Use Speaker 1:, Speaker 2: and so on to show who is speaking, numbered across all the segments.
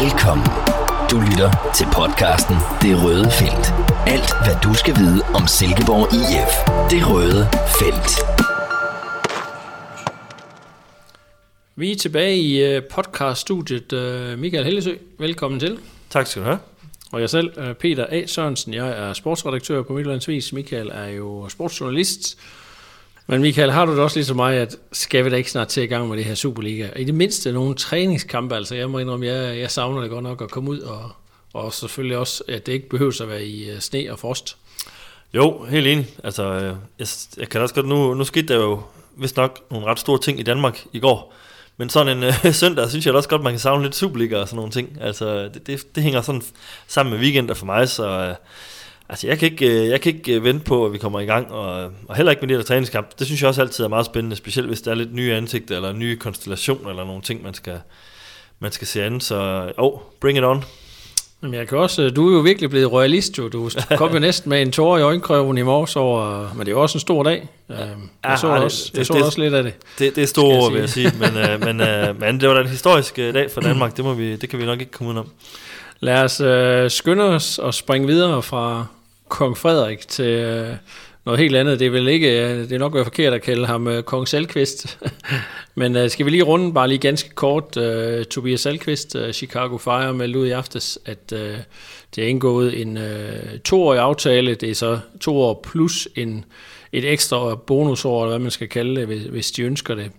Speaker 1: Velkommen. Du lytter til podcasten Det Røde Felt. Alt, hvad du skal vide om Silkeborg IF. Det Røde Felt.
Speaker 2: Vi er tilbage i øh, podcaststudiet. Øh, Michael Hellesø, velkommen til.
Speaker 3: Tak skal du have.
Speaker 2: Og jeg selv, Peter A. Sørensen, jeg er sportsredaktør på Midtlandsvis. Michael er jo sportsjournalist. Men Michael, har du det også ligesom mig, at skal vi da ikke snart til i gang med det her Superliga? I det mindste nogle træningskampe, altså jeg må indrømme, jeg, jeg savner det godt nok at komme ud, og, og selvfølgelig også, at det ikke behøver at være i øh, sne og frost.
Speaker 3: Jo, helt enig. Altså, øh, jeg, jeg kan også godt, nu, nu skete der jo vist nok nogle ret store ting i Danmark i går. Men sådan en øh, søndag, synes jeg også godt, man kan savne lidt Superliga og sådan nogle ting. Altså, det, det, det hænger sådan sammen med weekender for mig, så... Øh, Altså, jeg kan, ikke, øh, jeg kan ikke øh, vente på, at vi kommer i gang, og, og heller ikke med de der træningskamp. Det synes jeg også altid er meget spændende, specielt hvis der er lidt nye ansigter, eller nye konstellationer, eller nogle ting, man skal, man skal se an. Så, oh, bring it on.
Speaker 2: Jamen, jeg kan også, du er jo virkelig blevet royalist, jo. Du kom jo næsten med en tår i øjenkrøven i morges over, men det er jo også en stor dag. Ja, jeg så, ja, også, det, jeg så det, også lidt af det.
Speaker 3: Det, det er store ord, vil jeg sige, men, men, uh, men det var da en historisk dag for Danmark, det, må vi, det kan vi nok ikke komme ud om.
Speaker 2: Lad os uh, skynde os og springe videre fra kong Frederik til øh, noget helt andet. Det er vel ikke, øh, det er nok være forkert at kalde ham øh, kong Salkvist. Men øh, skal vi lige runde bare lige ganske kort. Øh, Tobias Salkvist, øh, Chicago Fire, meldte ud i aftes, at øh, det er indgået en øh, toårig aftale. Det er så to år plus en, et ekstra bonusår, eller hvad man skal kalde det, hvis, hvis de ønsker det.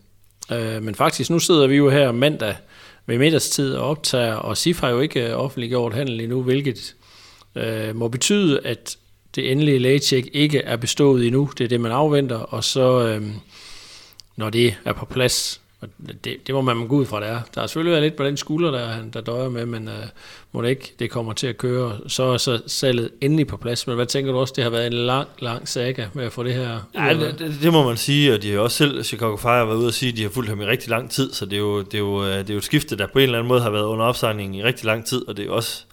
Speaker 2: Øh, men faktisk, nu sidder vi jo her mandag ved middagstid og optager, og SIF har jo ikke øh, offentliggjort handel endnu, hvilket øh, må betyde, at det endelige lægecheck ikke er bestået endnu. Det er det, man afventer, og så, øhm, når det er på plads, og det, det må man gå ud fra, det er. Der er selvfølgelig været lidt på den skulder, der, der døjer med, men øh, må det ikke, det kommer til at køre. Så er så salget endelig på plads. Men hvad tænker du også, det har været en lang, lang saga med at få det her?
Speaker 3: Ja, det, det, det, må man sige, og de har også selv, Chicago Fire har været ude og sige, at de har fulgt ham i rigtig lang tid, så det er, jo, det, er jo, øh, det er jo et skifte, der på en eller anden måde har været under opsejling i rigtig lang tid, og det er også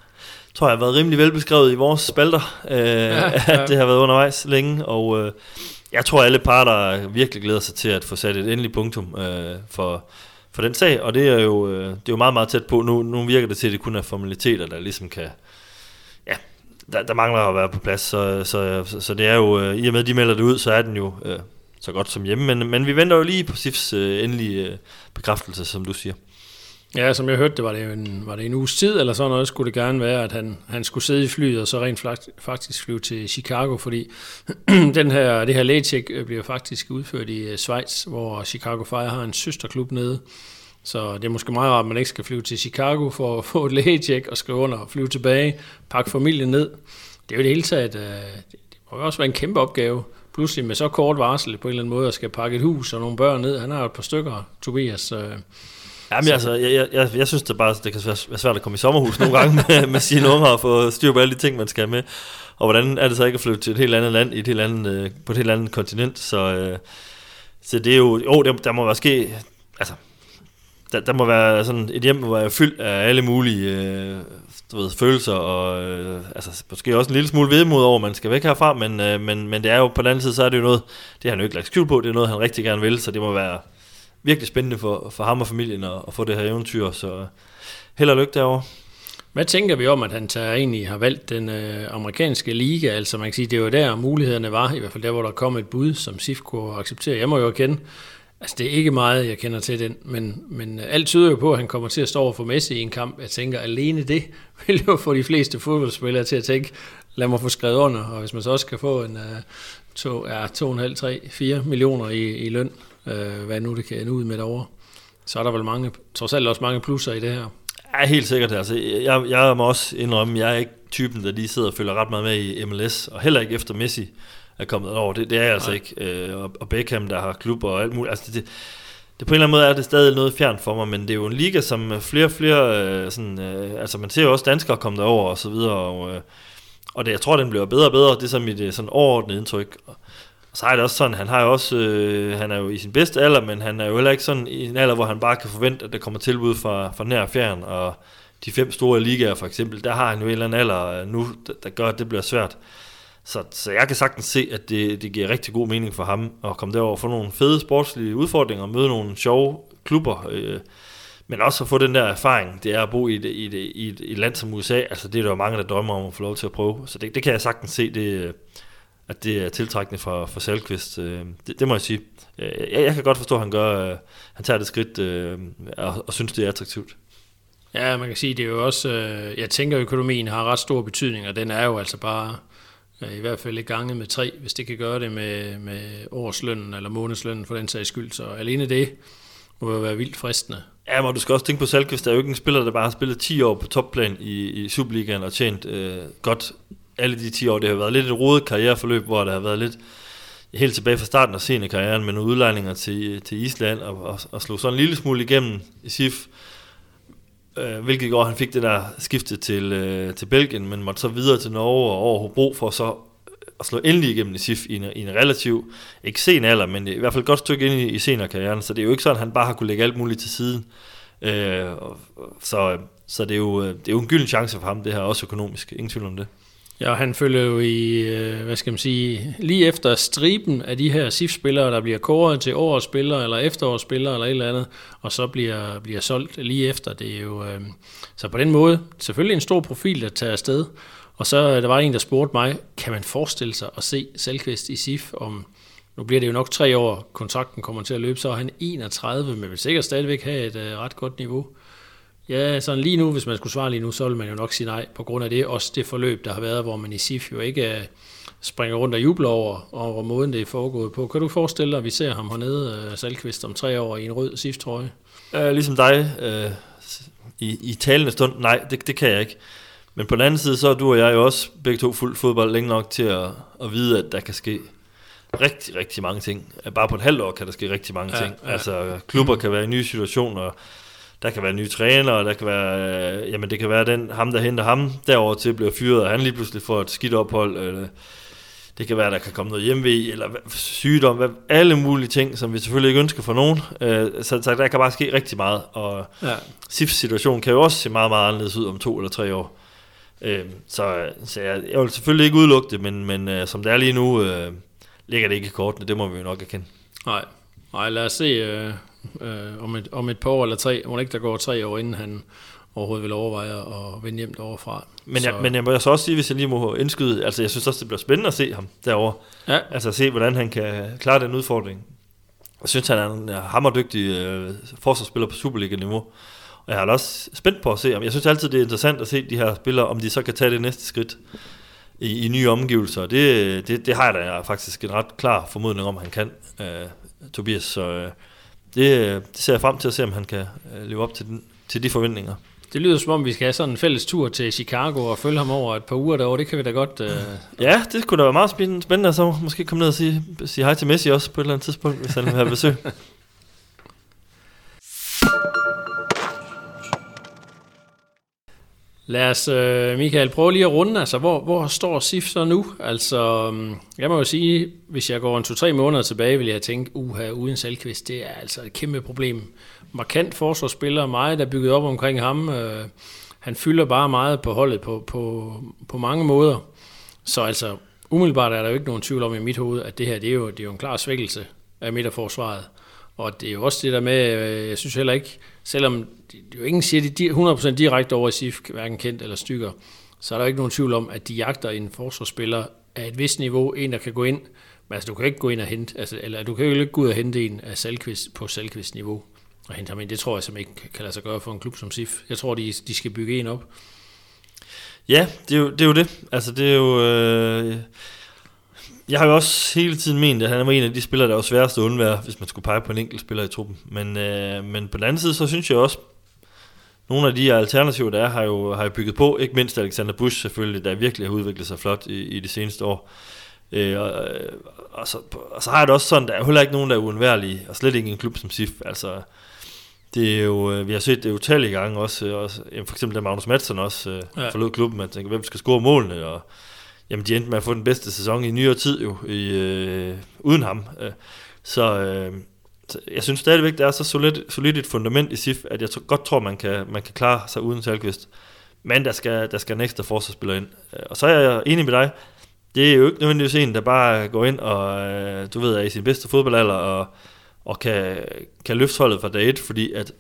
Speaker 3: tror jeg har været rimelig velbeskrevet i vores spalter, øh, ja, ja. at det har været undervejs længe, og øh, jeg tror alle parter virkelig glæder sig til at få sat et endeligt punktum øh, for, for den sag, og det er jo, øh, det er jo meget, meget tæt på. Nu, nu virker det til, at det kun er formaliteter, der ligesom kan, ja, der, der mangler at være på plads, så, så, så, så det er jo, øh, i og med at de melder det ud, så er den jo øh, så godt som hjemme, men, men vi venter jo lige på SIFs øh, endelige øh, bekræftelse, som du siger.
Speaker 2: Ja, som jeg hørte det, var det en, var det en uges tid eller sådan noget, skulle det gerne være, at han, han skulle sidde i flyet og så rent faktisk flyve til Chicago, fordi den her, det her lægetjek øh, bliver faktisk udført i øh, Schweiz, hvor Chicago Fire har en søsterklub nede. Så det er måske meget rart, at man ikke skal flyve til Chicago for at få et lægetjek og skrive under og flyve tilbage, pakke familien ned. Det er jo det hele taget, øh, det må jo også være en kæmpe opgave, pludselig med så kort varsel på en eller anden måde, at skal pakke et hus og nogle børn ned. Han har et par stykker, Tobias,
Speaker 3: Jamen så. altså, jeg, jeg, jeg synes det bare, det kan være svært at komme i sommerhus nogle gange med, med sine unger og få styr på alle de ting, man skal med. Og hvordan er det så ikke at flytte til et helt andet land, i et helt andet, øh, på et helt andet kontinent? Så, øh, så det er jo, jo der, der må være ske, altså, der, der må være sådan et hjem, hvor jeg er fyldt af alle mulige øh, du ved, følelser, og øh, altså, måske også en lille smule vedmod over, at man skal væk herfra, men, øh, men, men det er jo på den anden side, så er det jo noget, det har han jo ikke lagt skjul på, det er noget, han rigtig gerne vil, så det må være, virkelig spændende for, for ham og familien at, at få det her eventyr, så held og lykke derovre.
Speaker 2: Hvad tænker vi om, at han tager egentlig har valgt den øh, amerikanske liga? Altså man kan sige, det var der mulighederne var, i hvert fald der, hvor der kom et bud, som SIF kunne acceptere. Jeg må jo erkende, altså det er ikke meget, jeg kender til den, men, men alt tyder jo på, at han kommer til at stå over for Messi i en kamp. Jeg tænker, alene det vil jo få de fleste fodboldspillere til at tænke, lad mig få skrevet under, og hvis man så også kan få en øh, to, ja, 2,5, 3, 4 millioner i, i løn, øh, hvad nu det kan ende ud med derovre. Så er der vel mange, trods alt også mange plusser i det her.
Speaker 3: Ja, helt sikkert. Altså, jeg, jeg må også indrømme, jeg er ikke typen, der lige sidder og følger ret meget med i MLS, og heller ikke efter Messi er kommet over. Det, det er jeg altså ikke. Øh, og Beckham, der har klub og alt muligt. Altså, det, det på en eller anden måde er det stadig noget fjernt for mig, men det er jo en liga, som flere og flere, øh, sådan, øh, altså man ser jo også danskere komme derover og så videre, og, øh, og det, jeg tror, den bliver bedre og bedre, det er så mit øh, sådan overordnede indtryk. Og, så er det også sådan, han har jo også, øh, han er jo i sin bedste alder, men han er jo heller ikke sådan i en alder, hvor han bare kan forvente, at der kommer tilbud fra, fra nær fjern, og de fem store ligaer for eksempel, der har han jo en eller anden alder øh, nu, der, der gør, at det bliver svært. Så, så jeg kan sagtens se, at det, det giver rigtig god mening for ham at komme derover og få nogle fede sportslige udfordringer, og møde nogle sjove klubber, øh, Men også at få den der erfaring, det er at bo i et, i et, i et, i et land som USA, altså det er der jo mange, der drømmer om at få lov til at prøve. Så det, det kan jeg sagtens se, det, at det er tiltrækkende for, for Salkvist. Øh, det, det må jeg sige. Øh, jeg, jeg kan godt forstå, at han, gør, han tager det skridt og, og synes, det er attraktivt.
Speaker 2: Ja, man kan sige, det er jo også, jeg tænker, økonomien har ret stor betydning, og den er jo altså bare i hvert fald i gange med tre, hvis det kan gøre det med, med årslønnen eller månedslønnen for den sags skyld. Så alene det må jo være vildt fristende.
Speaker 3: Ja, men du skal også tænke på Salkvist, der er jo ikke en spiller, der bare har spillet 10 år på topplan i, i Superligaen og tjent øh, godt alle de 10 år. Det har været lidt et rodet karriereforløb, hvor der har været lidt helt tilbage fra starten af seniorkarrieren med nogle udlejninger til, til Island og, og, og slog sådan en lille smule igennem i SIF. Øh, hvilket år han fik det der skifte til, øh, til Belgien, men måtte så videre til Norge og over Hobro for så at slå endelig igennem i SIF i en, i en relativ, ikke sen alder, men i hvert fald et godt stykke ind i, i seniorkarrieren, så det er jo ikke sådan, at han bare har kunne lægge alt muligt til siden. Øh, så øh, så det, er jo, øh, det er jo en gylden chance for ham, det her også økonomisk, ingen tvivl om det.
Speaker 2: Ja, han følger jo i, øh, hvad skal man sige, lige efter striben af de her SIF-spillere, der bliver kåret til årets spillere, eller efterårsspillere, eller et eller andet, og så bliver, bliver solgt lige efter. Det er jo, øh, så på den måde, selvfølgelig en stor profil, der tager afsted. Og så øh, der var en, der spurgte mig, kan man forestille sig at se Selkvist i SIF om, nu bliver det jo nok tre år, kontrakten kommer til at løbe, så er han 31, men vil sikkert stadigvæk have et øh, ret godt niveau. Ja, sådan lige nu, hvis man skulle svare lige nu, så ville man jo nok sige nej, på grund af det. Også det forløb, der har været, hvor man i SIF jo ikke uh, springer rundt og jubler over, over måden, det er foregået på. Kan du forestille dig, at vi ser ham hernede, uh, Salkvist, om tre år i en rød SIF-trøje?
Speaker 3: Uh, ligesom dig, uh, i, i talende stund, nej, det, det kan jeg ikke. Men på den anden side, så er du og jeg jo også begge to fuldt fodbold længe nok til at, at vide, at der kan ske rigtig, rigtig mange ting. Bare på et halvt år kan der ske rigtig mange ja, ting. Ja. Altså, klubber kan være i nye situationer, der kan være nye trænere, der kan være, øh, jamen det kan være den, ham der henter ham derover til bliver fyret, og han lige pludselig får et skidt ophold, eller det kan være, der kan komme noget hjemve, eller sygdom, hvad, alle mulige ting, som vi selvfølgelig ikke ønsker for nogen. Øh, så, så der kan bare ske rigtig meget, og ja. SIFs situation kan jo også se meget, meget anderledes ud om to eller tre år. Øh, så så jeg, jeg vil selvfølgelig ikke udelukke det, men, men øh, som det er lige nu, øh, ligger det ikke i kortene, det må vi jo nok erkende.
Speaker 2: Nej, Nej lad os se øh, øh, om, et, om et par år eller tre, må ikke der går tre år, inden han overhovedet vil overveje at vende hjem derovre
Speaker 3: Men, jeg, men jeg må så også sige, hvis jeg lige må indskyde, altså jeg synes også, det bliver spændende at se ham derovre. Ja. Altså at se, hvordan han kan klare den udfordring. Jeg synes, han er en hammerdygtig øh, forsvarsspiller på Superliga-niveau. Og jeg er også spændt på at se, om jeg synes altid, det er interessant at se de her spillere, om de så kan tage det næste skridt i, i nye omgivelser. Det, det, det har jeg da faktisk en ret klar formodning om, han kan, uh, Tobias. Så uh, det, det ser jeg frem til at se, om han kan uh, leve op til, den, til de forventninger.
Speaker 2: Det lyder som om, vi skal have sådan en fælles tur til Chicago og følge ham over et par uger derovre. Det kan vi da godt... Uh...
Speaker 3: Ja, det kunne da være meget spændende, at så måske komme ned og sige, sige hej til Messi også på et eller andet tidspunkt, hvis han vil have besøg.
Speaker 2: Lad os, øh, Michael, prøve lige at runde. Altså, hvor, hvor står SIF så nu? Altså, mm, jeg må jo sige, hvis jeg går en to-tre måneder tilbage, vil jeg tænke, uha, uden Salkvist, det er altså et kæmpe problem. Markant forsvarsspiller, mig, der er bygget op omkring ham. Øh, han fylder bare meget på holdet på, på, på mange måder. Så altså, umiddelbart er der jo ikke nogen tvivl om i mit hoved, at det her, det er jo, det er jo en klar svækkelse af midterforsvaret. Og det er jo også det der med, øh, jeg synes heller ikke, selvom det jo ingen siger de 100% direkte over i SIF, hverken kendt eller stykker, så er der ikke nogen tvivl om, at de jagter en forsvarsspiller af et vist niveau, en der kan gå ind, men altså du kan ikke gå ind og hente, altså, eller du kan jo ikke gå ud og hente en af Salkvist på Salkvist niveau og hente ham ind. Det tror jeg simpelthen ikke kan lade sig gøre for en klub som SIF. Jeg tror, de, de skal bygge en op.
Speaker 3: Ja, det er jo det. Er jo det. Altså det er jo... Øh jeg har jo også hele tiden ment, at han var en af de spillere, der var sværest at undvære, hvis man skulle pege på en enkelt spiller i truppen. Men, øh, men på den anden side, så synes jeg også, nogle af de alternativer, der er, har jo, har jo bygget på. Ikke mindst Alexander Busch selvfølgelig, der virkelig har udviklet sig flot i, i de seneste år. Øh, og, og, så, og så har jeg det også sådan, der er heller ikke nogen, der er uundværlige, og slet ikke en klub som SIF. Altså, det er jo, øh, vi har set det utallige gange også, også for eksempel da Magnus Madsen også øh, ja. forlod klubben, man tænker, hvem skal score målene, og jamen de endte med at få den bedste sæson i nyere tid jo, i, øh, uden ham. Øh, så øh, jeg synes stadigvæk, der er så solidt, solidt et fundament i SIF, at jeg godt tror, man kan, man kan klare sig uden Salkvist. Men der skal, der skal en ekstra forsvarsspiller ind. Øh, og så er jeg enig med dig, det er jo ikke nødvendigvis en, der bare går ind og, øh, du ved, er i sin bedste fodboldalder og, og kan, kan løfte holdet fra dag et, fordi at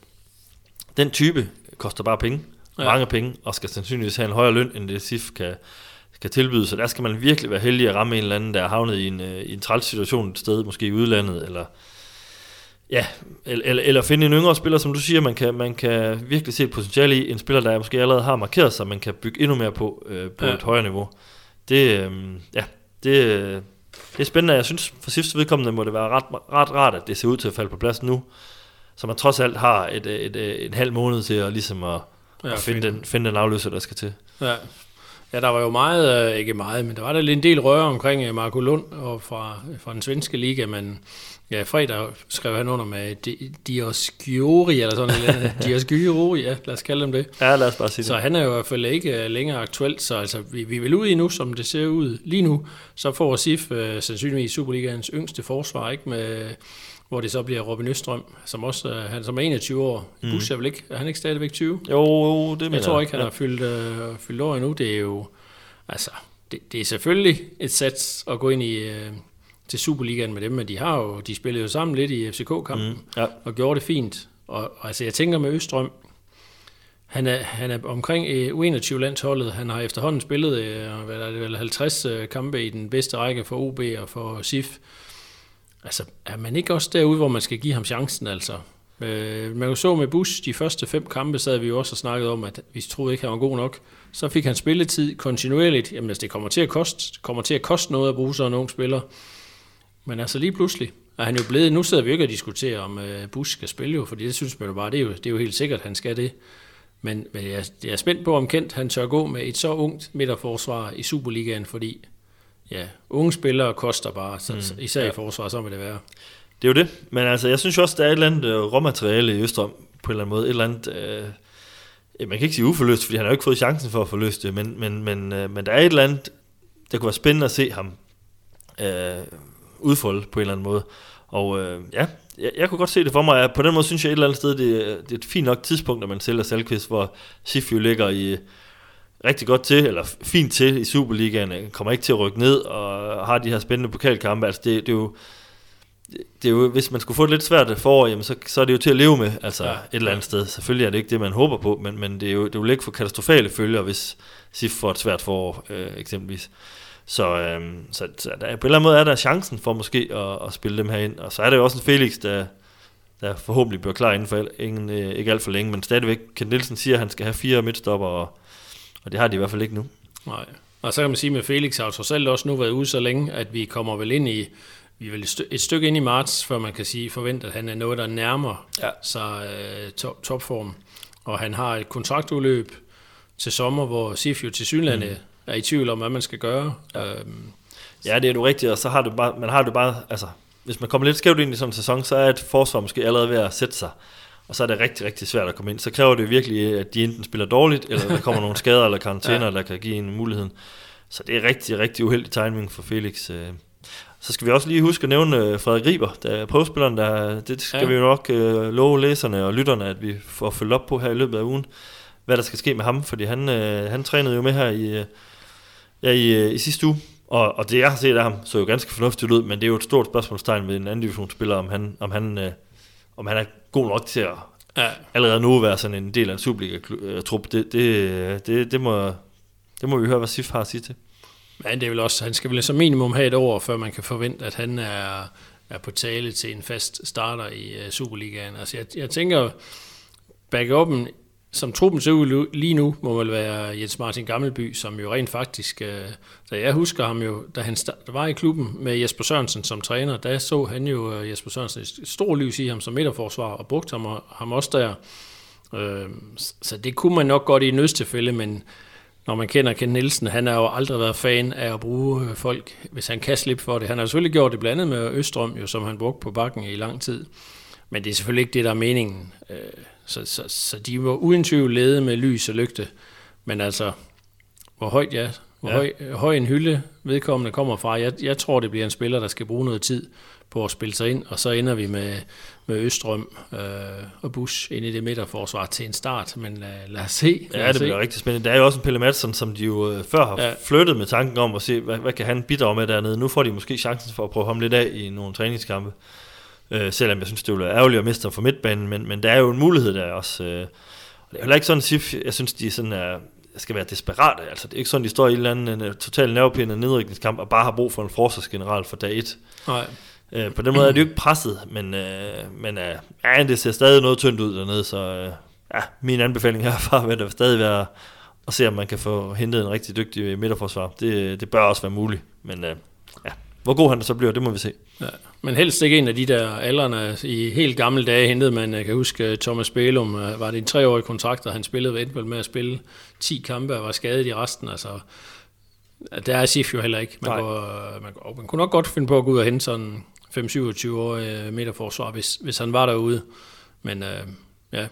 Speaker 3: Den type koster bare penge,
Speaker 2: ja.
Speaker 3: mange penge, og skal sandsynligvis have en højere løn, end det SIF kan, kan tilbyde. Så der skal man virkelig være heldig at ramme en eller anden, der er havnet i en, øh, i en træls situation et sted, måske i udlandet, eller Ja, eller, eller, finde en yngre spiller, som du siger, man kan, man kan virkelig se et potentiale i. En spiller, der måske allerede har markeret sig, man kan bygge endnu mere på, øh, på
Speaker 2: Ja.
Speaker 3: et højere niveau. Det, øh, ja, det, øh, det er spændende. Jeg synes, for sidste vedkommende må det være ret, ret rart, at det ser ud til at falde på plads nu. Så man trods alt har et, et, et, en halv måned til at, ligesom at,
Speaker 2: Ja,
Speaker 3: ja, at finde,
Speaker 2: fint.
Speaker 3: den, finde den afløser, der skal til.
Speaker 2: Ja. Ja, der var jo meget, øh, ikke meget, men der var der lidt en del røre omkring øh, Marco Lund og fra, fra den svenske liga, men ja, fredag skrev han under med Di- Diosgyori, eller sådan noget. Diosgyori, ja, lad os kalde dem det.
Speaker 3: Ja, lad os bare sige
Speaker 2: Så
Speaker 3: det.
Speaker 2: han er jo i hvert fald ikke øh, længere aktuelt, så altså, vi, vi er vel ude i nu, som det ser ud lige nu, så får SIF øh, sandsynligvis Superligaens yngste forsvar, ikke med, hvor det så bliver Robin Østrøm, som også han som er 21 år. Mm. Bus er vel ikke, er han ikke stadigvæk 20?
Speaker 3: Jo, jo, det mener
Speaker 2: Jeg tror ikke, han
Speaker 3: ja.
Speaker 2: har fyldt, øh, fyldt år endnu. Det er jo, altså, det, det er selvfølgelig et sats at gå ind i øh, til Superligaen med dem, men de har jo, de spillede jo sammen lidt i FCK-kampen
Speaker 3: Mm, ja.
Speaker 2: og gjorde det fint. Og, og altså, jeg tænker med Østrøm, han er, han er omkring øh, U21-landsholdet. Han har efterhånden spillet øh, hvad er det, vel, 50 øh, kampe i den bedste række for OB og for SIF. Altså, er man ikke også derude, hvor man skal give ham chancen, altså? Øh, man jo så med Bush, de første fem kampe, sad vi jo også og snakkede om, at vi troede ikke, han var god nok. Så fik han spilletid kontinuerligt. Jamen, altså, det kommer til at koste, kommer til at koste noget at bruge sådan en ung spiller. Men altså lige pludselig er han jo blevet, nu sidder vi jo ikke og diskuterer, om øh, Bush skal spille jo, fordi det synes man jo bare, det er jo, det er jo helt sikkert, at han skal det. Men, men jeg, jeg er spændt på, om Kent han tør gå med et så ungt midterforsvar i Superligaen, fordi ja, unge spillere koster bare, så, mm, især ja. i forsvar, så vil det være.
Speaker 3: Det er jo det. Men altså, jeg synes jo også, der er et eller andet øh, råmateriale i Østrøm, på en eller anden måde. Et eller andet... Øh, man kan ikke sige uforløst, fordi han har jo ikke fået chancen for at forløse det, men, men, men, øh, men der er et eller andet, der kunne være spændende at se ham øh, udfolde på en eller anden måde. Og øh, ja, jeg, jeg kunne godt se det for mig. På den måde synes jeg et eller andet sted, det, er- det er et fint nok tidspunkt, når man sælger Salkvist, hvor Sif jo ligger i rigtig godt til, eller fint til i Superligaen, øh, kommer ikke til at rykke ned, og har de her spændende pokalkampe. Altså det, det er jo det er jo, hvis man skulle få det lidt svært forår, jamen så, så er det jo til at leve med, altså
Speaker 2: Ja.
Speaker 3: et eller andet sted. Selvfølgelig er det ikke det, man håber på, men, men det, er jo, det vil ikke få katastrofale følger, hvis SIF får et svært forår, øh, eksempelvis. Så, øh, så, så der, på en eller anden måde er der chancen for måske at, at spille dem her ind. Og så er der jo også en Felix, der, der forhåbentlig bliver klar inden for ingen, øh, ikke alt for længe, men stadigvæk, Kent Nielsen siger, at han skal have fire midtstopper, og, og det har de i hvert fald ikke nu.
Speaker 2: Nej. Og så kan man sige, med Felix har trods alt også nu været ude så længe, at vi kommer vel ind i, vi er vel et, stykke, et stykke ind i marts, før man kan sige, forvente, at han er noget, der nærmer
Speaker 3: Ja.
Speaker 2: sig øh, top, topform. Og han har et kontraktudløb til sommer, hvor Sif jo til synlande mm. er i tvivl om, hvad man skal gøre. Ja. Øhm,
Speaker 3: Ja, det er du rigtigt, og så har du bare, man har det bare, altså, hvis man kommer lidt skævt ind i sådan en sæson, så er et forsvar måske allerede ved at sætte sig, og så er det rigtig, rigtig svært at komme ind. Så kræver det virkelig, at de enten spiller dårligt, eller der kommer nogle skader eller karantæner, ja. der kan give en muligheden. Så det er rigtig, rigtig uheldig timing for Felix. øh. Så skal vi også lige huske at nævne øh, Frederik Riber, der er prøvespilleren, der, det skal
Speaker 2: Ja.
Speaker 3: vi jo nok øh, love læserne og lytterne, at vi får følge op på her i løbet af ugen, hvad der skal ske med ham, fordi han, øh, han trænede jo med her i, øh, ja, i, i sidste uge, og, og det jeg har set af ham, så jo ganske fornuftigt ud, men det er jo et stort spørgsmålstegn ved en anden divisionsspiller, om han, om han, øh, om han er god nok til at
Speaker 2: ja,
Speaker 3: allerede nu være sådan en del af en Superliga-trup. Det, det, det, det, må, det må vi høre, hvad Sif har at sige til.
Speaker 2: men det er vel også, han skal vel som minimum have et år, før man kan forvente, at han er, er på tale til en fast starter i uh, Superligaen. Altså jeg, jeg tænker, backupen, som truppen ser ud lige nu, må vel være Jens Martin Gammelby, som jo rent faktisk, øh, da jeg husker ham jo, da han var i klubben med Jesper Sørensen som træner, der så han jo øh, Jesper Sørensen et stort lys i ham som midterforsvar, og brugte ham, ham også der. Øh, så det kunne man nok godt i nødstilfælde, men når man kender Ken Nielsen, han har jo aldrig været fan af at bruge folk, hvis han kan slippe for det. Han har selvfølgelig gjort det blandt med Østrøm, jo, som han brugte på bakken i lang tid. Men det er selvfølgelig ikke det, der er meningen. Øh, Så, så, så de var uden tvivl lede med lys og lygte. Men altså, hvor højt ja, hvor ja. Høj, høj en hylde vedkommende kommer fra. Jeg, jeg tror, det bliver en spiller, der skal bruge noget tid på at spille sig ind, og så ender vi med, med Østrøm øh, og Bush ind i det midterforsvar til en start, men lad, lad os se. Lad
Speaker 3: Ja, det
Speaker 2: se.
Speaker 3: bliver rigtig spændende. Der er jo også en Pelle Madsen, som de jo øh, før har
Speaker 2: ja.
Speaker 3: flyttet med tanken om at se, hvad, hvad kan han bidrage med dernede. Nu får de måske chancen for at prøve ham lidt af i nogle træningskampe. Øh, selvom jeg synes, det ville være ærgerligt at miste ham for midtbanen, men, men der er jo en mulighed der også. Øh, og det er heller ikke sådan, at jeg synes, de sådan er, skal være desperate. Altså, det er ikke sådan, de står i en eller anden en, total nervepinde nedrykningskamp og bare har brug for en forsvarsgeneral for dag 1.
Speaker 2: Nej.
Speaker 3: Øh, på den måde er det jo ikke presset, men, øh, men øh, ja, det ser stadig noget tyndt ud dernede, så øh, ja, min anbefaling herfra vil da stadig være at se, om man kan få hentet en rigtig dygtig midterforsvar. Det, det bør også være muligt, men øh, ja, hvor god han så bliver, det må vi se.
Speaker 2: Ja, men helst ikke en af de der aldrene. I helt gamle dage hentede man, jeg kan huske Thomas Bælum, øh, var det en treårig kontrakt, og han spillede ved med at spille 10 kampe og var skadet i resten. Altså, der er SIF jo heller ikke. Man, går, man, går, man kunne nok godt finde på at gå ud og hente sådan 5-27 år midterforsvar, hvis, hvis han var derude. Men øh, ja,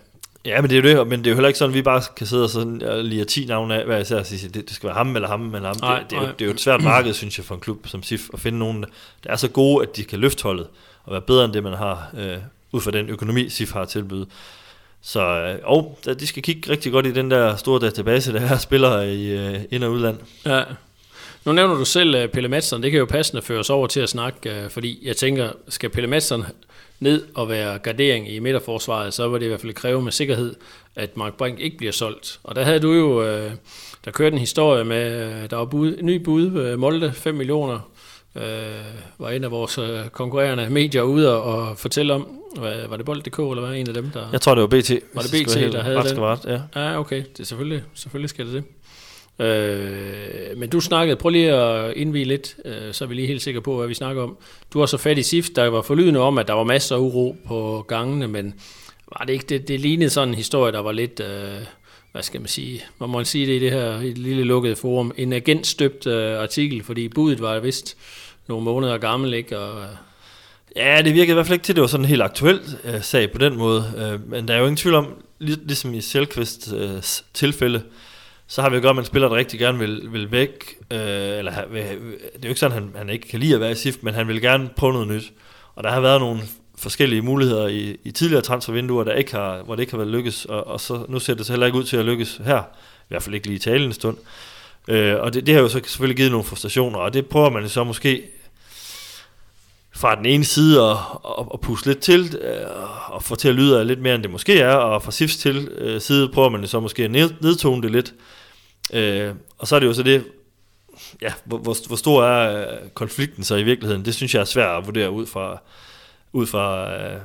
Speaker 3: Ja, men det er jo det, men det er jo heller ikke sådan, at vi bare kan sidde og sådan og lige 10 navne af, hvad jeg siger, sige, det, det skal være ham eller ham eller ham. Nej, det, det, er jo, det er jo et svært marked, synes jeg, for en klub som SIF, at finde nogen, der er så gode, at de kan løfte holdet og være bedre end det, man har, øh, ud fra den økonomi, SIF har tilbydet. Så øh, og, de skal kigge rigtig godt i den der store database, der her spiller i øh, ind- og udland.
Speaker 2: Ja, nu nævner du selv øh, Pelle Madsen, det kan jo passende føre os over til at snakke, øh, fordi jeg tænker, skal Pelle Madsen ned og være gardering i midterforsvaret, så var det i hvert fald kræve med sikkerhed, at Mark Brink ikke bliver solgt. Og der havde du jo, øh, der kørte en historie med, der var bud, ny bud, Molde, 5 millioner, var en af vores konkurrerende medier ude og fortælle om, var det Bold.dk eller hvad en af dem, der...
Speaker 3: Jeg tror, det var BT.
Speaker 2: Var det BT, der havde den?
Speaker 3: Ret, ja.
Speaker 2: ja, okay. Det er selvfølgelig, selvfølgelig skal det det. Øh, men du snakkede, prøv lige at indvige lidt, øh, så er vi lige helt sikre på, hvad vi snakker om. Du har så fat i SIFT, der var forlydende om, at der var masser af uro på gangene, men var det ikke, det, det lignede sådan en historie, der var lidt, øh, hvad skal man sige, man må sige det i det her i det lille lukkede forum, en agentstøbt øh, artikel, fordi budet var vist nogle måneder gammel, ikke? Og, øh,
Speaker 3: Ja, det virkede i hvert fald ikke til, at det var sådan en helt aktuel øh, sag på den måde. Øh, men der er jo ingen tvivl om, lig, ligesom i Selkvists øh, tilfælde, så har vi jo godt, at man spiller, der rigtig gerne vil, vil væk. Øh, eller vil, det er jo ikke sådan, at han, han ikke kan lide at være i SIF, men han vil gerne prøve noget nyt. Og der har været nogle forskellige muligheder i, i tidligere transfervinduer, der ikke har, hvor det ikke har været lykkes, og, og så nu ser det så heller ikke ud til at lykkes her. I hvert fald ikke lige i talen en stund. Øh, og det, det har jo så selvfølgelig givet nogle frustrationer, og det prøver man så måske fra den ene side at, at, at puste lidt til, øh, og få til at lyde lidt mere, end det måske er, og fra SIFs til øh, side prøver man så måske at nedtone det lidt. Øh, Øh, og så er det jo så det, ja, hvor, hvor, hvor stor er øh, konflikten så i virkeligheden? Det synes jeg er svært at vurdere ud fra, ud fra, øh,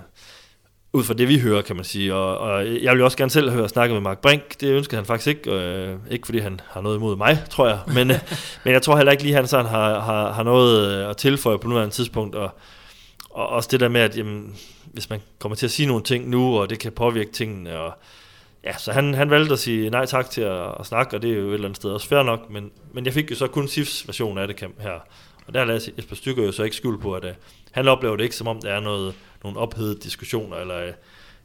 Speaker 3: ud fra det, vi hører, kan man sige. Og, og jeg vil også gerne selv høre snakke med Mark Brink. Det ønsker han faktisk ikke. Øh, ikke fordi han har noget imod mig, tror jeg. Men, øh, men jeg tror heller ikke lige, at han sådan har, har, har noget øh, at tilføje på nuværende tidspunkt. Og, og også det der med, at jamen, hvis man kommer til at sige nogle ting nu, og det kan påvirke tingene, og Ja, så han, han valgte at sige nej tak til at, at snakke, og det er jo et eller andet sted også fair nok, men, men jeg fik jo så kun SIFs version af det her. Og der lader Jesper Stykker jo så ikke skyld på, at uh, han oplever det ikke, som om der er noget, nogle ophedede diskussioner, eller, uh,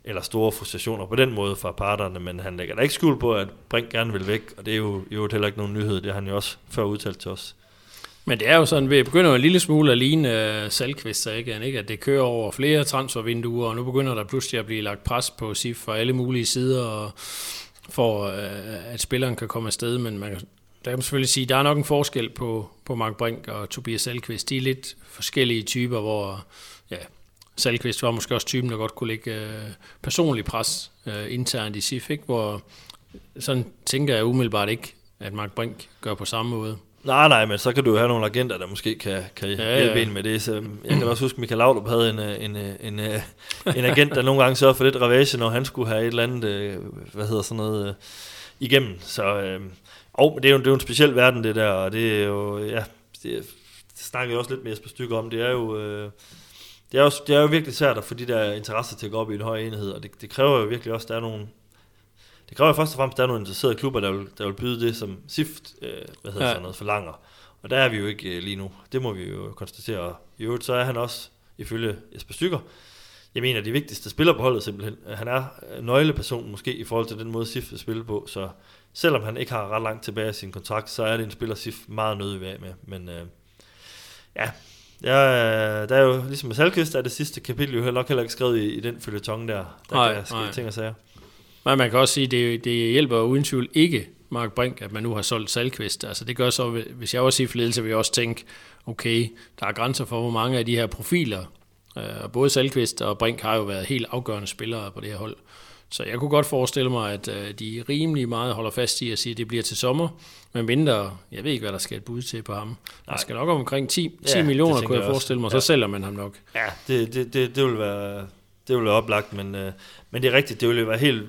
Speaker 3: eller store frustrationer på den måde fra parterne, men han lægger da ikke skyld på, at Brink gerne vil væk, og det er jo, jo heller ikke nogen nyhed, det har han jo også før udtalt til os.
Speaker 2: Men det er jo sådan, vi begynder en lille smule at ligne øh, uh, Salkvist, ikke? ikke? At det kører over flere transfervinduer, og nu begynder der pludselig at blive lagt pres på SIF fra alle mulige sider, og for uh, at spilleren kan komme afsted, men man, der kan man selvfølgelig sige, at der er nok en forskel på, på Mark Brink og Tobias Salkvist. De er lidt forskellige typer, hvor ja, Salkvist var måske også typen, der godt kunne lægge uh, personlig pres uh, internt i SIF, ikke? hvor sådan tænker jeg umiddelbart ikke, at Mark Brink gør på samme måde.
Speaker 3: Nej, nej, men så kan du jo have nogle agenter, der måske kan, kan ja, hjælpe ja. en med det. Så jeg kan også huske, at Michael Laudrup havde en, en, en, en, en agent, der nogle gange sørgede for lidt ravage, når han skulle have et eller andet, øh, hvad hedder sådan noget, øh, igennem. Så, øh, og det er, jo, det er jo en speciel verden, det der, og det er jo, ja, det, det snakker jeg også lidt med Jesper Stykke om, det er jo... det er, jo, det er jo virkelig svært at få de der interesser til at gå op i en høj enhed, og det, det kræver jo virkelig også, at der er nogle, det kræver først og fremmest, at der er nogle interesserede klubber, der vil, der vil byde det, som SIFT øh, hvad hedder ja. sådan noget, forlanger. Og der er vi jo ikke øh, lige nu. Det må vi jo konstatere. Og i øvrigt, så er han også, ifølge Jesper Stykker, jeg mener, de vigtigste spiller på holdet simpelthen. Han er nøgleperson måske i forhold til den måde, SIF vil spille på. Så selvom han ikke har ret langt tilbage i sin kontrakt, så er det en spiller, SIF meget nødig af med. Men øh, ja, Ja, der er jo ligesom med Salkvist, er det sidste kapitel jo nok heller ikke skrevet i, i den følgetong der. Der nej, kan ske nej. ting og sager.
Speaker 2: Men man kan også sige, at det, det hjælper uden tvivl ikke Mark Brink, at man nu har solgt Salkvist. Altså det gør så, hvis jeg også i ledelse, vil jeg også tænke, okay, der er grænser for, hvor mange af de her profiler, Øh, og både Salkvist og Brink har jo været helt afgørende spillere på det her hold. Så jeg kunne godt forestille mig, at øh, de rimelig meget holder fast i at sige, at det bliver til sommer. Men mindre, jeg ved ikke, hvad der skal et bud til på ham. Der skal nok omkring 10, 10
Speaker 3: Ja,
Speaker 2: millioner, kunne jeg
Speaker 3: jeg
Speaker 2: forestille mig.
Speaker 3: Ja.
Speaker 2: Så sælger man ham nok.
Speaker 3: Ja, det, det, det, det vil være det vil være oplagt, men, øh, men det er rigtigt, det vil være helt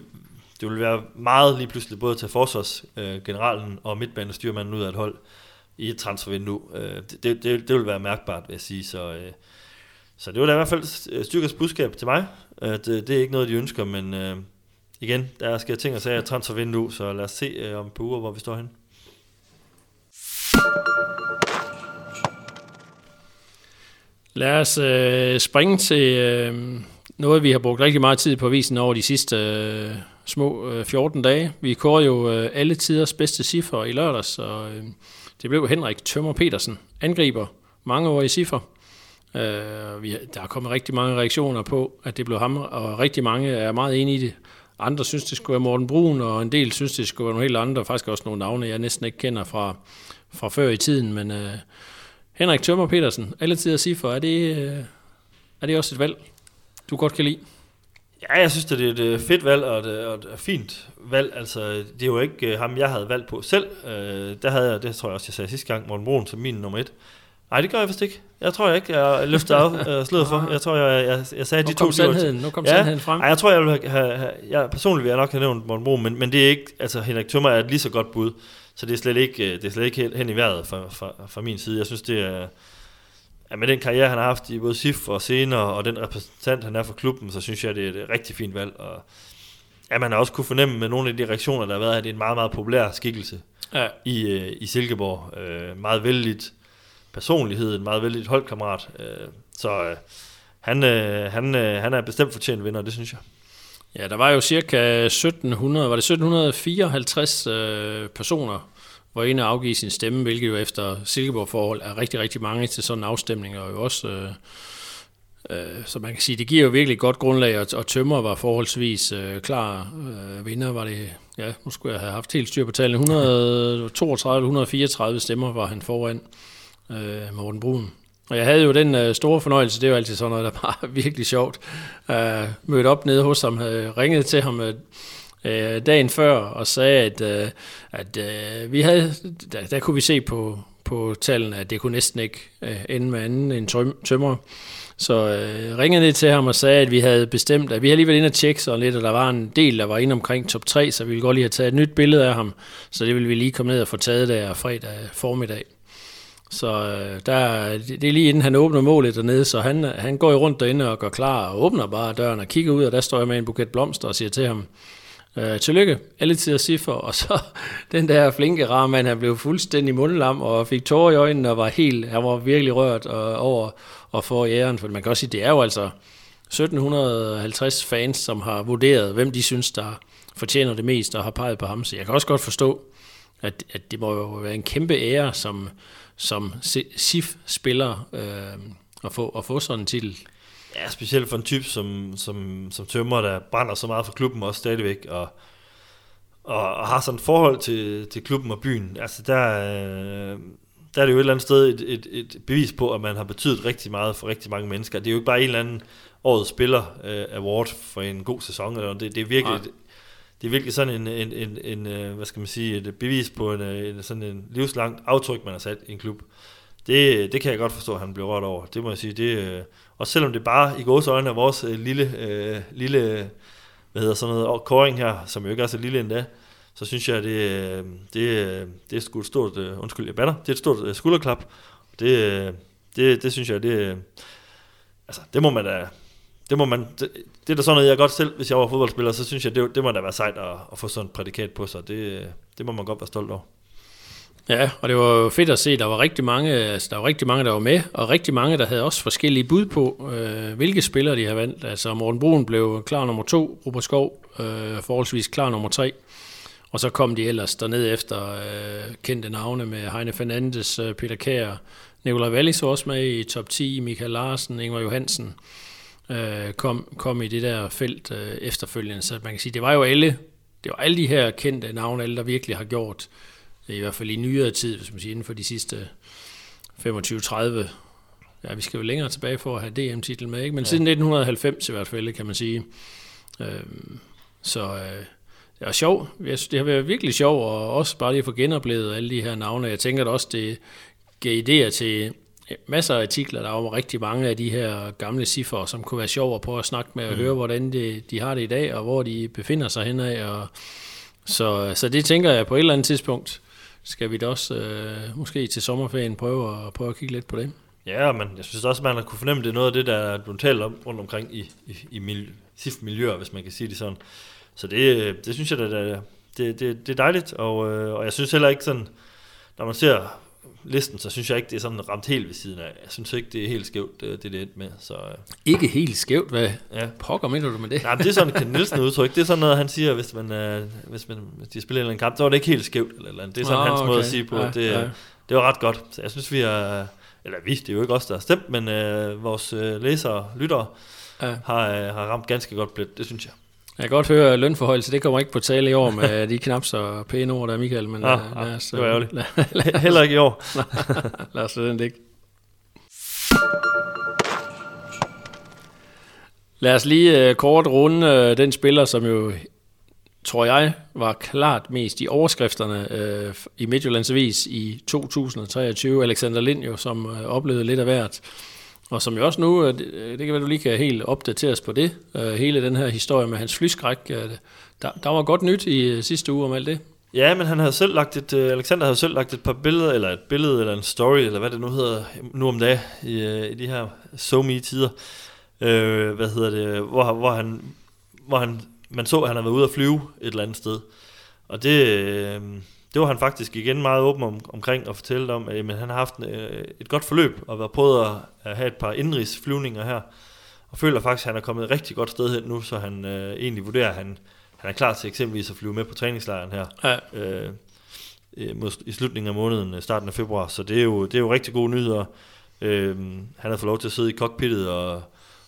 Speaker 3: det ville være meget lige pludselig både til forsvarsgeneralen øh, generalen og midtbanestyrmanden ud af et hold i et transfervindue. Øh, det, det, det, det vil være mærkbart, vil jeg sige. Så, øh, så det var da i hvert fald styrkers budskab til mig. At, det er ikke noget, de ønsker, men igen, der skal ting og sager transfervindue, så lad os se om et par uger, hvor vi står hen.
Speaker 2: Lad os øh, springe til øh, noget, vi har brugt rigtig meget tid på avisen over de sidste øh, små øh, 14 dage. Vi kører jo øh, alle tiders bedste cifre i lørdags, og øh, det blev Henrik Tømmer Petersen, angriber, mange år i cifre. Øh, vi, der er kommet rigtig mange reaktioner på, at det blev ham, og rigtig mange er meget enige i det. Andre synes, det skulle være Morten Brun, og en del synes, det skulle være nogle helt andre, faktisk også nogle navne, jeg næsten ikke kender fra, fra før i tiden, men øh, Henrik Tømmer Petersen, alle tider cifre, er det, øh, er det også et valg, du godt kan lide?
Speaker 3: Ja, jeg synes, det er et øh, fedt valg og et, øh, og et fint valg. Altså, det er jo ikke øh, ham, jeg havde valgt på selv. Øh, der havde jeg, det tror jeg også, jeg sagde sidste gang, Morten Brun som min nummer et. Nej, det gør jeg vist ikke. Jeg tror jeg ikke, jeg løfter af øh, for. Jeg tror, jeg, jeg, jeg sagde
Speaker 2: Nu
Speaker 3: de to.
Speaker 2: sandheden, nu kom
Speaker 3: Ja.
Speaker 2: sandheden frem.
Speaker 3: Ej, jeg tror, jeg vil have, have, jeg, personligt vil jeg nok have nævnt Morten Brun, men, men det er ikke, altså Henrik Tømmer er et lige så godt bud, så det er slet ikke, øh, det er slet ikke hen i vejret fra, fra, fra min side. Jeg synes, det er, ja, med den karriere, han har haft i både SIF og senere, og den repræsentant, han er for klubben, så synes jeg, det er et rigtig fint valg. Og, ja, man har også kunne fornemme med nogle af de reaktioner, der har været, at det er en meget, meget populær skikkelse
Speaker 2: Ja,
Speaker 3: i, øh, i Silkeborg. Øh, meget vældigt personlighed, en meget vældigt holdkammerat. Øh, så øh, han, øh, han, øh, han er bestemt fortjent vinder, det synes jeg.
Speaker 2: Ja, der var jo cirka 1700, var det 1754 øh, personer, hvor inde og afgive sin stemme, hvilket jo efter Silkeborg-forhold er rigtig, rigtig mange til sådan en afstemning, og jo også, øh, øh, så man kan sige, det giver jo virkelig et godt grundlag, og, og Tømmer var forholdsvis øh, klar øh, vinder, var det, ja, nu skulle jeg have haft helt styr på tallene, 132 134 stemmer var han foran øh, Morten Brun. Og jeg havde jo den øh, store fornøjelse, det er jo altid sådan noget, der bare virkelig sjovt. Øh, mødt op nede hos ham, havde ringet til ham øh, øh, dagen før og sagde, at, øh, at øh, vi havde, der, der kunne vi se på, på tallene, at det kunne næsten ikke øh, ende med anden end tøm, tømmer. Så øh, ringede ned til ham og sagde, at vi havde bestemt, at vi havde alligevel inde og tjekke sådan lidt, og der var en del, der var inde omkring top 3, så vi ville godt lige have taget et nyt billede af ham. Så det ville vi lige komme ned og få taget der fredag formiddag. Så øh, der, det det er lige inden han åbner målet dernede, så han, han går jo rundt derinde og gør klar og åbner bare døren og kigger ud, og der står jeg med en buket blomster og siger til ham, øh, tillykke, alle tider siffer, og så den der flinke rammand, han blev fuldstændig mundlam og fik tårer i øjnene og var helt, han var virkelig rørt og, over at få æren, for man kan også sige, det er jo altså 1750 fans, som har vurderet, hvem de synes, der fortjener det mest og har peget på ham, så jeg kan også godt forstå, at, at det må jo være en kæmpe ære som, som SIF-spiller øh, at, få, at få sådan en titel.
Speaker 3: Ja, specielt for en type som, som, som Tømmer, der brænder så meget for klubben også stadigvæk, og, og, og har sådan et forhold til, til klubben og byen. Altså der, øh, der er det jo et eller andet sted et, et, et bevis på, at man har betydet rigtig meget for rigtig mange mennesker. Det er jo ikke bare en eller anden årets spiller øh, award for en god sæson, eller det, det er virkelig...
Speaker 2: Nej.
Speaker 3: Det er virkelig sådan en, en, en, en, øh, hvad skal man sige, et bevis på en, øh, en, sådan en livslangt aftryk, man har sat i en klub. Det, det kan jeg godt forstå, at han blev rørt over. Det må jeg sige. Det, øh, og selvom det bare i gods øjne er vores øh, lille, øh, lille hvad hedder sådan noget, koring her, som jo ikke er så lille endda, så synes jeg, at det, øh, det, øh, det er sgu et stort, øh, undskyld, jeg batter, det er et stort øh, skulderklap. Det, øh, det, det synes jeg, det, øh, altså, det må man da, det må man, det, det er da sådan noget, jeg godt selv, hvis jeg var fodboldspiller, så synes jeg, det, det må da være sejt at, at få sådan et prædikat på sig. Det, øh, det må man godt være stolt over.
Speaker 2: Ja, og det var jo fedt at se, der var rigtig mange, altså, der var rigtig mange, der var med, og rigtig mange, der havde også forskellige bud på, øh, hvilke spillere de havde valgt. Altså Morten Brun blev klar nummer to, Robert Skov øh, forholdsvis klar nummer tre, og så kom de ellers derned efter øh, kendte navne med Heine Fernandes, øh, Peter Kær, Nikolaj Wallis var også med i top 10, Michael Larsen, Ingvar Johansen øh, kom, kom i det der felt øh, efterfølgende. Så man kan sige, det var jo alle, det var alle de her kendte navne, alle der virkelig har gjort, i hvert fald i nyere tid, hvis man siger inden for de sidste 25-30 ja, vi skal jo længere tilbage for at have DM-titel med, ikke? men ja. siden 1990 i hvert fald, kan man sige. Øhm, så øh, det er sjovt. Jeg synes, det har været virkelig sjovt, og også bare lige at få genoplevet alle de her navne. Jeg tænker at også, det gav idéer til masser af artikler. Der var rigtig mange af de her gamle cifre, som kunne være sjov at prøve at snakke med og mm. høre, hvordan de, de har det i dag, og hvor de befinder sig henad. Og, så, så det tænker jeg på et eller andet tidspunkt, skal vi da også øh, måske til sommerferien prøve at, prøve at kigge lidt på det.
Speaker 3: Ja, men jeg synes også, man har kunne fornemme, det er noget af det, der er blevet talt om rundt omkring i, i, i miljø, SIF-miljøer, hvis man kan sige det sådan. Så det, øh, det synes jeg, det, det, det, det er dejligt, og, øh, og jeg synes heller ikke sådan, når man ser listen, så synes jeg ikke, det er sådan ramt helt ved siden af. Jeg synes ikke, det er helt skævt, det det, det endte med. Så, øh.
Speaker 2: Ikke helt skævt? Hvad ja. pokker mener du med det?
Speaker 3: Nej, det er sådan Ken Nielsen udtryk. Det er sådan noget, han siger, hvis, man, øh, hvis, man, hvis de spiller en eller anden kamp, så var det ikke helt skævt. Eller, eller andet. Det er sådan oh, hans okay. måde at sige på. Ja, det, ja. det var ret godt. Så jeg synes, vi er... Eller vi, det er jo ikke os, der har stemt, men øh, vores øh, læsere og lyttere ja. har, øh, har ramt ganske godt blæt. Det synes jeg.
Speaker 2: Jeg kan godt høre lønforhold, så det kommer ikke på tale i år med de knap så pæne ord der, Michael. Men,
Speaker 3: ah, uh, lad os, det var ærgerligt. Lad, lad, Heller ikke i år.
Speaker 2: lad os den ikke. Lad os lige uh, kort runde den spiller, som jo, tror jeg, var klart mest i overskrifterne i Midtjyllands Avis i 2023. Alexander Lind jo, som oplevede lidt af hvert. Og som jo også nu, øh, øh, det kan være, du lige kan helt opdateres på det, øh, hele den her historie med hans flyskræk, der, der var godt nyt i sidste uge om alt det.
Speaker 3: Ja, men han havde selv lagt et, Alexander havde selv lagt et par billeder, eller et billede, eller en story, eller hvad det nu hedder, nu om dagen, i, i de her so me tider øh, hvad hedder det, hvor, hvor han, hvor han, man så, at han havde været ude at flyve et eller andet sted. Og det, øh, det var han faktisk igen meget åben om, omkring og fortælle om, at men han har haft øh, et godt forløb og været prøvet at, have et par indrigsflyvninger her, og føler faktisk, at han er kommet et rigtig godt sted hen nu, så han øh, egentlig vurderer, at han, han er klar til eksempelvis at flyve med på træningslejren her. Ja. Øh, i slutningen af måneden, øh, starten af februar, så det er jo, det er jo rigtig gode nyheder. Øh, han har fået lov til at sidde i cockpittet, og,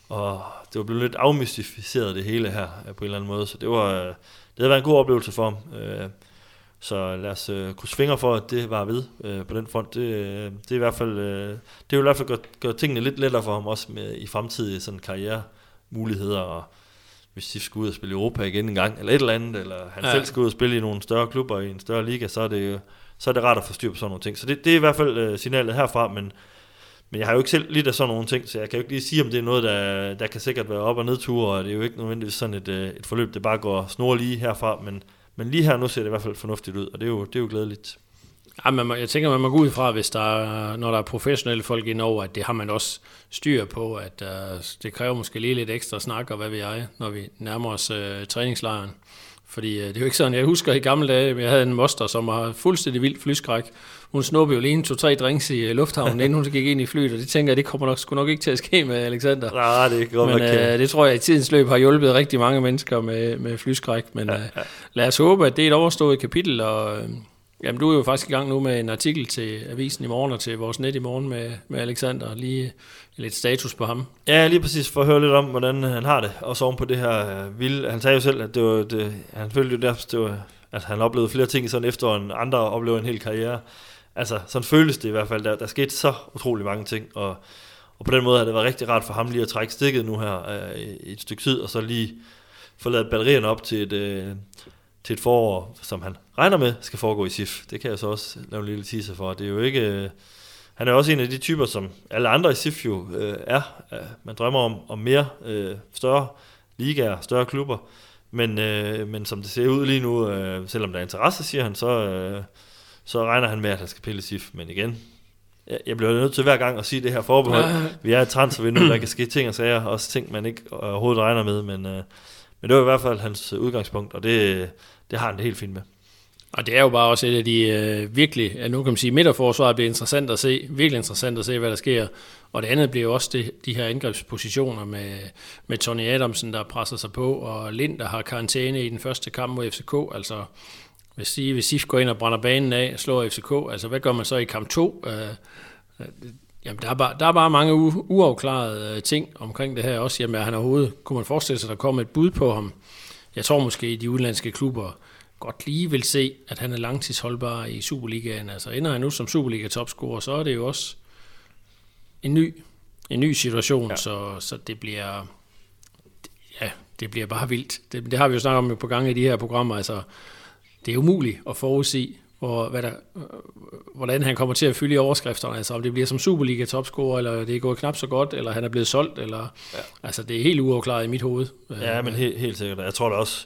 Speaker 3: og det var blevet lidt afmystificeret det hele her på en eller anden måde, så det var, det havde været en god oplevelse for ham. Øh, så lad os øh, krydse fingre for, at det var ved øh, på den front. Det, øh, det er i hvert fald, øh, det vil i hvert fald gøre, gøre tingene lidt lettere for ham også med, i fremtidige sådan karrieremuligheder, og hvis de skal ud og spille i Europa igen en gang, eller et eller andet, eller han ja. selv skal ud og spille i nogle større klubber i en større liga, så er det, så er det rart at få styr på sådan nogle ting. Så det, det er i hvert fald øh, signalet herfra, men, men jeg har jo ikke selv lidt af sådan nogle ting, så jeg kan jo ikke lige sige, om det er noget, der, der kan sikkert være op- og nedture, og det er jo ikke nødvendigvis sådan et, øh, et forløb, det bare går snor lige herfra, men men lige her nu ser det i hvert fald fornuftigt ud, og det er jo, det er jo glædeligt.
Speaker 2: Ja, men jeg tænker, man må gå ud fra, hvis der er, når der er professionelle folk indover, at det har man også styr på, at uh, det kræver måske lige lidt ekstra snak, og hvad vi jeg, når vi nærmer os uh, træningslejren. Fordi uh, det er jo ikke sådan, jeg husker i gamle dage, jeg havde en moster, som var fuldstændig vild flyskræk. Hun snuppede jo lige en to-tre drinks i uh, lufthavnen, inden hun gik ind i flyet, og det tænker jeg, det kommer nok, sgu nok ikke til at ske med Alexander.
Speaker 3: Nej, det er godt
Speaker 2: Men uh, det tror jeg i tidens løb har hjulpet rigtig mange mennesker med, med flyskræk. Men ja, ja. lad os håbe, at det er et overstået kapitel, og Jamen, du er jo faktisk i gang nu med en artikel til Avisen i morgen og til vores net i morgen med, med Alexander. Lige lidt status på ham.
Speaker 3: Ja, lige præcis for at høre lidt om, hvordan han har det. Og så oven på det her øh, vilde. Han sagde jo selv, at det var, det, han følte jo der, det var, at han oplevede flere ting sådan efter en andre oplever en hel karriere. Altså, sådan føles det i hvert fald. Der, der skete så utrolig mange ting, og, og på den måde har det været rigtig rart for ham lige at trække stikket nu her øh, i et stykke tid, og så lige få lavet batterierne op til et, øh, til et forår, som han regner med skal foregå i SIF. Det kan jeg så også lave en lille teaser for. Det er jo ikke... Øh, han er også en af de typer, som alle andre i SIF jo øh, er. Man drømmer om, om mere øh, større ligaer, større klubber. Men, øh, men som det ser ud lige nu, øh, selvom der er interesse, siger han, så, øh, så regner han med, at han skal pille SIF. Men igen, jeg, jeg bliver nødt til hver gang at sige det her forbehold. Ja. Vi er et transfervindue, der kan ske ting og sager, også ting, man ikke overhovedet regner med, men... Øh, men det var i hvert fald hans øh, udgangspunkt, og det, det har han det helt fint med.
Speaker 2: Og det er jo bare også et af de øh, virkelig, ja, nu kan man sige, midterforsvaret bliver interessant at se, virkelig interessant at se, hvad der sker. Og det andet bliver jo også det, de her angrebspositioner med, med Tony Adamsen, der presser sig på, og Lind, der har karantæne i den første kamp mod FCK. Altså, hvis, de, hvis SIF går ind og brænder banen af, slår FCK, altså hvad gør man så i kamp 2? Øh, øh Jamen, der er bare, der er bare mange u- uafklarede øh, ting omkring det her også. Jamen, han overhovedet, kunne man forestille sig, at der kom et bud på ham? Jeg tror måske, de udenlandske klubber godt lige vil se, at han er langtidsholdbar i Superligaen. Altså ender han nu som Superliga-topscorer, så er det jo også en ny en ny situation, ja. så, så det bliver ja, det bliver bare vildt. Det, det har vi jo snakket om på gange i de her programmer. Altså, det er umuligt at forudsige, hvor, hvad der, øh, hvordan han kommer til at fylde i overskrifterne. Altså om det bliver som Superliga topscorer, eller det er gået knap så godt, eller han er blevet solgt, eller, ja. altså det er helt uafklaret i mit hoved.
Speaker 3: Ja, men helt, helt sikkert. Jeg tror da også,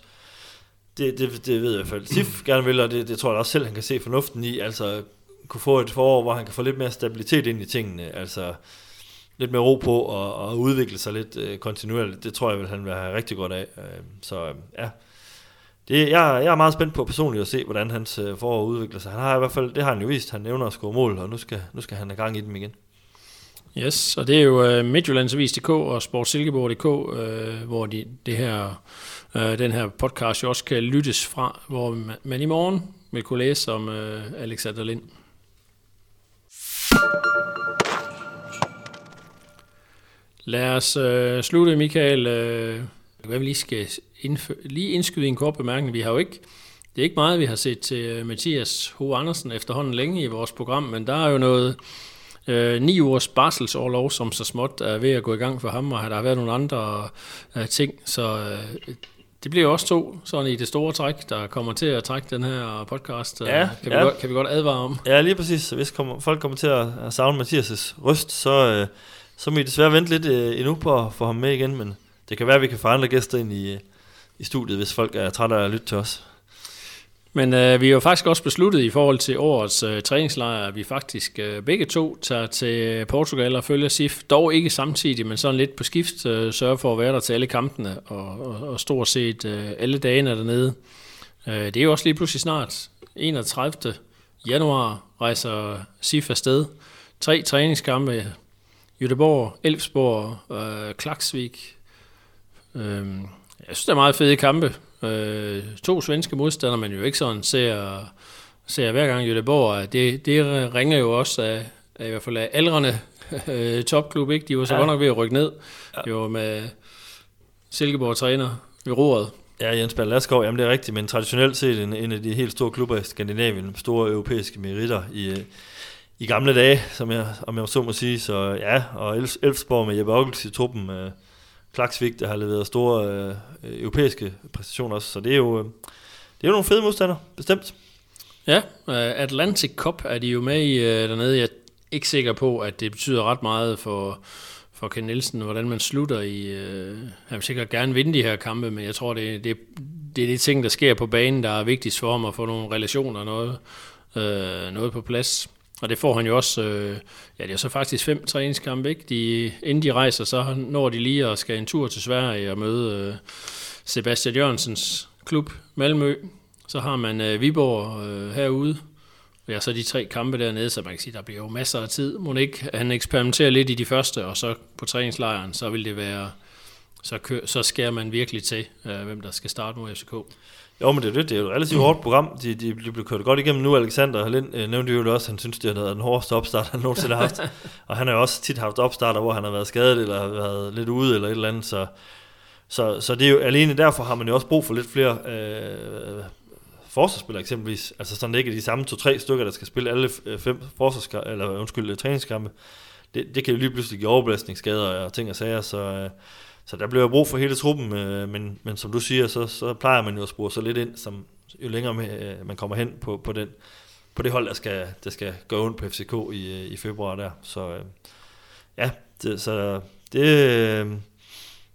Speaker 3: det, det, det ved jeg i hvert fald. Sif gerne vil, og det, det tror jeg også selv, han kan se fornuften i. Altså kunne få et forår, hvor han kan få lidt mere stabilitet ind i tingene. Altså lidt mere ro på og, og udvikle sig lidt øh, kontinuerligt. Det tror jeg vil han vil have rigtig godt af. Øh, så øh, ja, det, jeg, jeg er meget spændt på personligt at se, hvordan hans øh, forår udvikler sig. Han har i hvert fald, det har han jo vist, han nævner at score mål, og nu skal, nu skal han have gang i dem igen.
Speaker 2: Yes, og det er jo uh, Midtjyllandsavis.dk og Sportsilkeborg.dk, øh, hvor de, det her, øh, den her podcast jo også kan lyttes fra, hvor man, man i morgen vil kunne læse om øh, Alexander Lind. Lad os øh, slutte, Michael. Øh, Uh, hvad vi lige skal indfø- lige indskyde en kort bemærkning. Vi har jo ikke, det er ikke meget, vi har set til Mathias Ho Andersen efterhånden længe i vores program, men der er jo noget uh, ni ugers barselsårlov, som så småt er ved at gå i gang for ham, og der har været nogle andre uh, ting, så uh, det bliver også to, sådan i det store træk, der kommer til at trække den her podcast.
Speaker 3: Ja,
Speaker 2: kan,
Speaker 3: ja.
Speaker 2: Vi godt, kan vi godt advare om.
Speaker 3: Ja, lige præcis. Hvis kommer, folk kommer til at, savne Mathias' røst, så, uh, så må I desværre vente lidt uh, endnu på at få ham med igen, men det kan være, at vi kan få andre gæster ind i, i studiet, hvis folk er trætte af at lytte til os.
Speaker 2: Men øh, vi har jo faktisk også besluttet i forhold til årets øh, træningslejr, at vi faktisk øh, begge to tager til øh, Portugal og følger SIF. Dog ikke samtidig, men sådan lidt på skift øh, sørger for at være der til alle kampene og, og, og stort set øh, alle dagene dernede. Øh, det er jo også lige pludselig snart. 31. januar rejser SIF afsted. Tre træningskampe. Jødeborg, Elfsborg, øh, Klaksvik, Øh, jeg synes, det er meget fede kampe. Øh, to svenske modstandere, men jo ikke sådan ser, ser hver gang Göteborg. Det, det ringer jo også af, af i hvert fald af aldrende øh, topklub. Ikke? De var så ja. godt nok ved at rykke ned. Ja. Det var med Silkeborg træner ved roret.
Speaker 3: Ja, Jens Ballerskov, jamen det er rigtigt, men traditionelt set en, en af de helt store klubber i Skandinavien, store europæiske meritter i, i gamle dage, som jeg, om jeg så må sige. Så ja, og Elfsborg med Jeppe Augels i truppen, øh, Klaksvik, der har leveret store øh, europæiske præstationer også. Så det er jo, øh, det er jo nogle fede modstandere, bestemt.
Speaker 2: Ja, øh, Atlantic Cup er de jo med i øh, dernede. Jeg er ikke sikker på, at det betyder ret meget for, for Ken Nielsen, hvordan man slutter i... Øh, han vil sikkert gerne vinde de her kampe, men jeg tror, det, det, det er de ting, der sker på banen, der er vigtigst for ham at få nogle relationer og noget, øh, noget på plads. Og det får han jo også, øh, ja det er så faktisk fem træningskampe, ikke? De, inden de rejser, så når de lige og skal en tur til Sverige og møde øh, Sebastian Jørgensens klub Malmø. Så har man øh, Viborg øh, herude, og ja, så de tre kampe dernede, så man kan sige, der bliver jo masser af tid. Må ikke, han eksperimenterer lidt i de første, og så på træningslejren, så vil det være, så, kø, så skærer man virkelig til, øh, hvem der skal starte mod FCK.
Speaker 3: Jo, men det er det. Det er jo et relativt hårdt program. De, de, de blev kørt godt igennem nu. Alexander Lind øh, nævnte jo også, han synes, det har været den hårdeste opstart, han nogensinde har haft. og han har jo også tit haft opstarter, hvor han har været skadet, eller har været lidt ude, eller et eller andet. Så, så, så det er jo alene derfor har man jo også brug for lidt flere øh, forsvarsspillere eksempelvis. Altså sådan det ikke er de samme to-tre stykker, der skal spille alle øh, fem forsvarskampe, eller undskyld, øh, træningskampe. Det, det kan jo lige pludselig give overbelastningsskader og ting og sager, så... Øh, så der bliver brug for hele truppen, øh, men, men som du siger, så, så plejer man jo at spore så lidt ind, som jo længere med, øh, man kommer hen på, på, den, på det hold, der skal, der skal gå ondt på FCK i, øh, i februar der. Så øh, ja, det, så det, øh,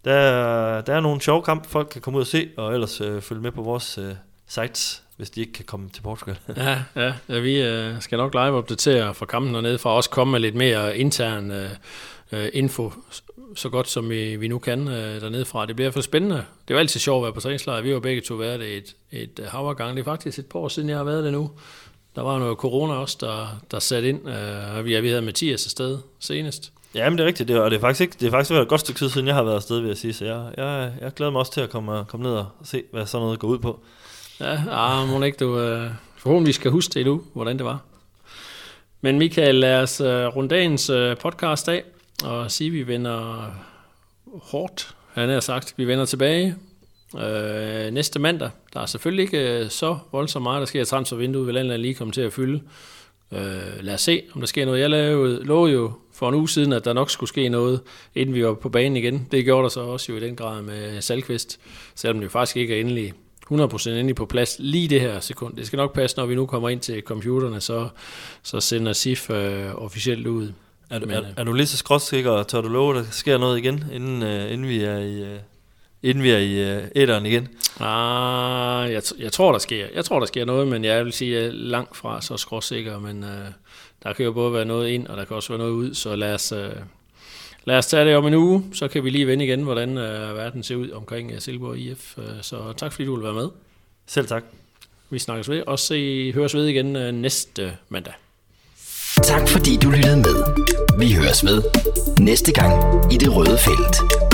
Speaker 3: der, der er nogle sjove kampe, folk kan komme ud og se, og ellers øh, følge med på vores øh, sites, hvis de ikke kan komme til Portugal.
Speaker 2: ja, ja, ja, vi øh, skal nok live opdatere for kampen dernede, for at også komme med lidt mere intern øh, øh info så godt, som vi, vi nu kan øh, dernede fra. Det bliver for spændende. Det er jo altid sjovt at være på træningslejr. Vi har jo begge to været det et, et havergang. Det er faktisk et par år siden, jeg har været det nu. Der var noget corona også, der, der satte ind. Øh, vi, vi havde Mathias afsted senest.
Speaker 3: Ja, men det er rigtigt, det er, og det er faktisk ikke, det er faktisk været et godt stykke tid siden, jeg har været afsted, vil jeg sige, så jeg, jeg, jeg glæder mig også til at komme, komme ned og se, hvad sådan noget går ud på.
Speaker 2: Ja, ah, må ikke, du øh, forhåbentlig skal huske det nu, hvordan det var. Men Michael, lad os øh, runde dagens øh, podcast af og sige, at vi vender hårdt, han har sagt. Vi vender tilbage øh, næste mandag. Der er selvfølgelig ikke øh, så voldsomt meget, der sker transfervinduet, vil andet lige komme til at fylde. Øh, lad os se, om der sker noget. Jeg lavede, lovede jo for en uge siden, at der nok skulle ske noget, inden vi var på banen igen. Det gjorde der så også jo i den grad med Salkvist, selvom det jo faktisk ikke er endelig 100% endelig på plads lige det her sekund. Det skal nok passe, når vi nu kommer ind til computerne, så, så sender SIF øh, officielt ud.
Speaker 3: Er du, Men, er, er du lige så skråtsikker, og tør du love, der sker noget igen, inden, uh, inden vi er i... Uh inden vi er i uh, æderen igen?
Speaker 2: Ah, jeg, jeg, tror, der sker. Jeg tror, der sker noget, men jeg vil sige, at langt fra så skråsikker, men uh, der kan jo både være noget ind, og der kan også være noget ud, så lad os, uh, lad os tage det om en uge, så kan vi lige vende igen, hvordan uh, verden ser ud omkring uh, Silkeborg IF. Uh, så tak fordi du vil være med.
Speaker 3: Selv tak.
Speaker 2: Vi snakkes ved, og se, høres ved igen uh, næste mandag.
Speaker 1: Tak fordi du lyttede med. Vi høres ved næste gang i det røde felt.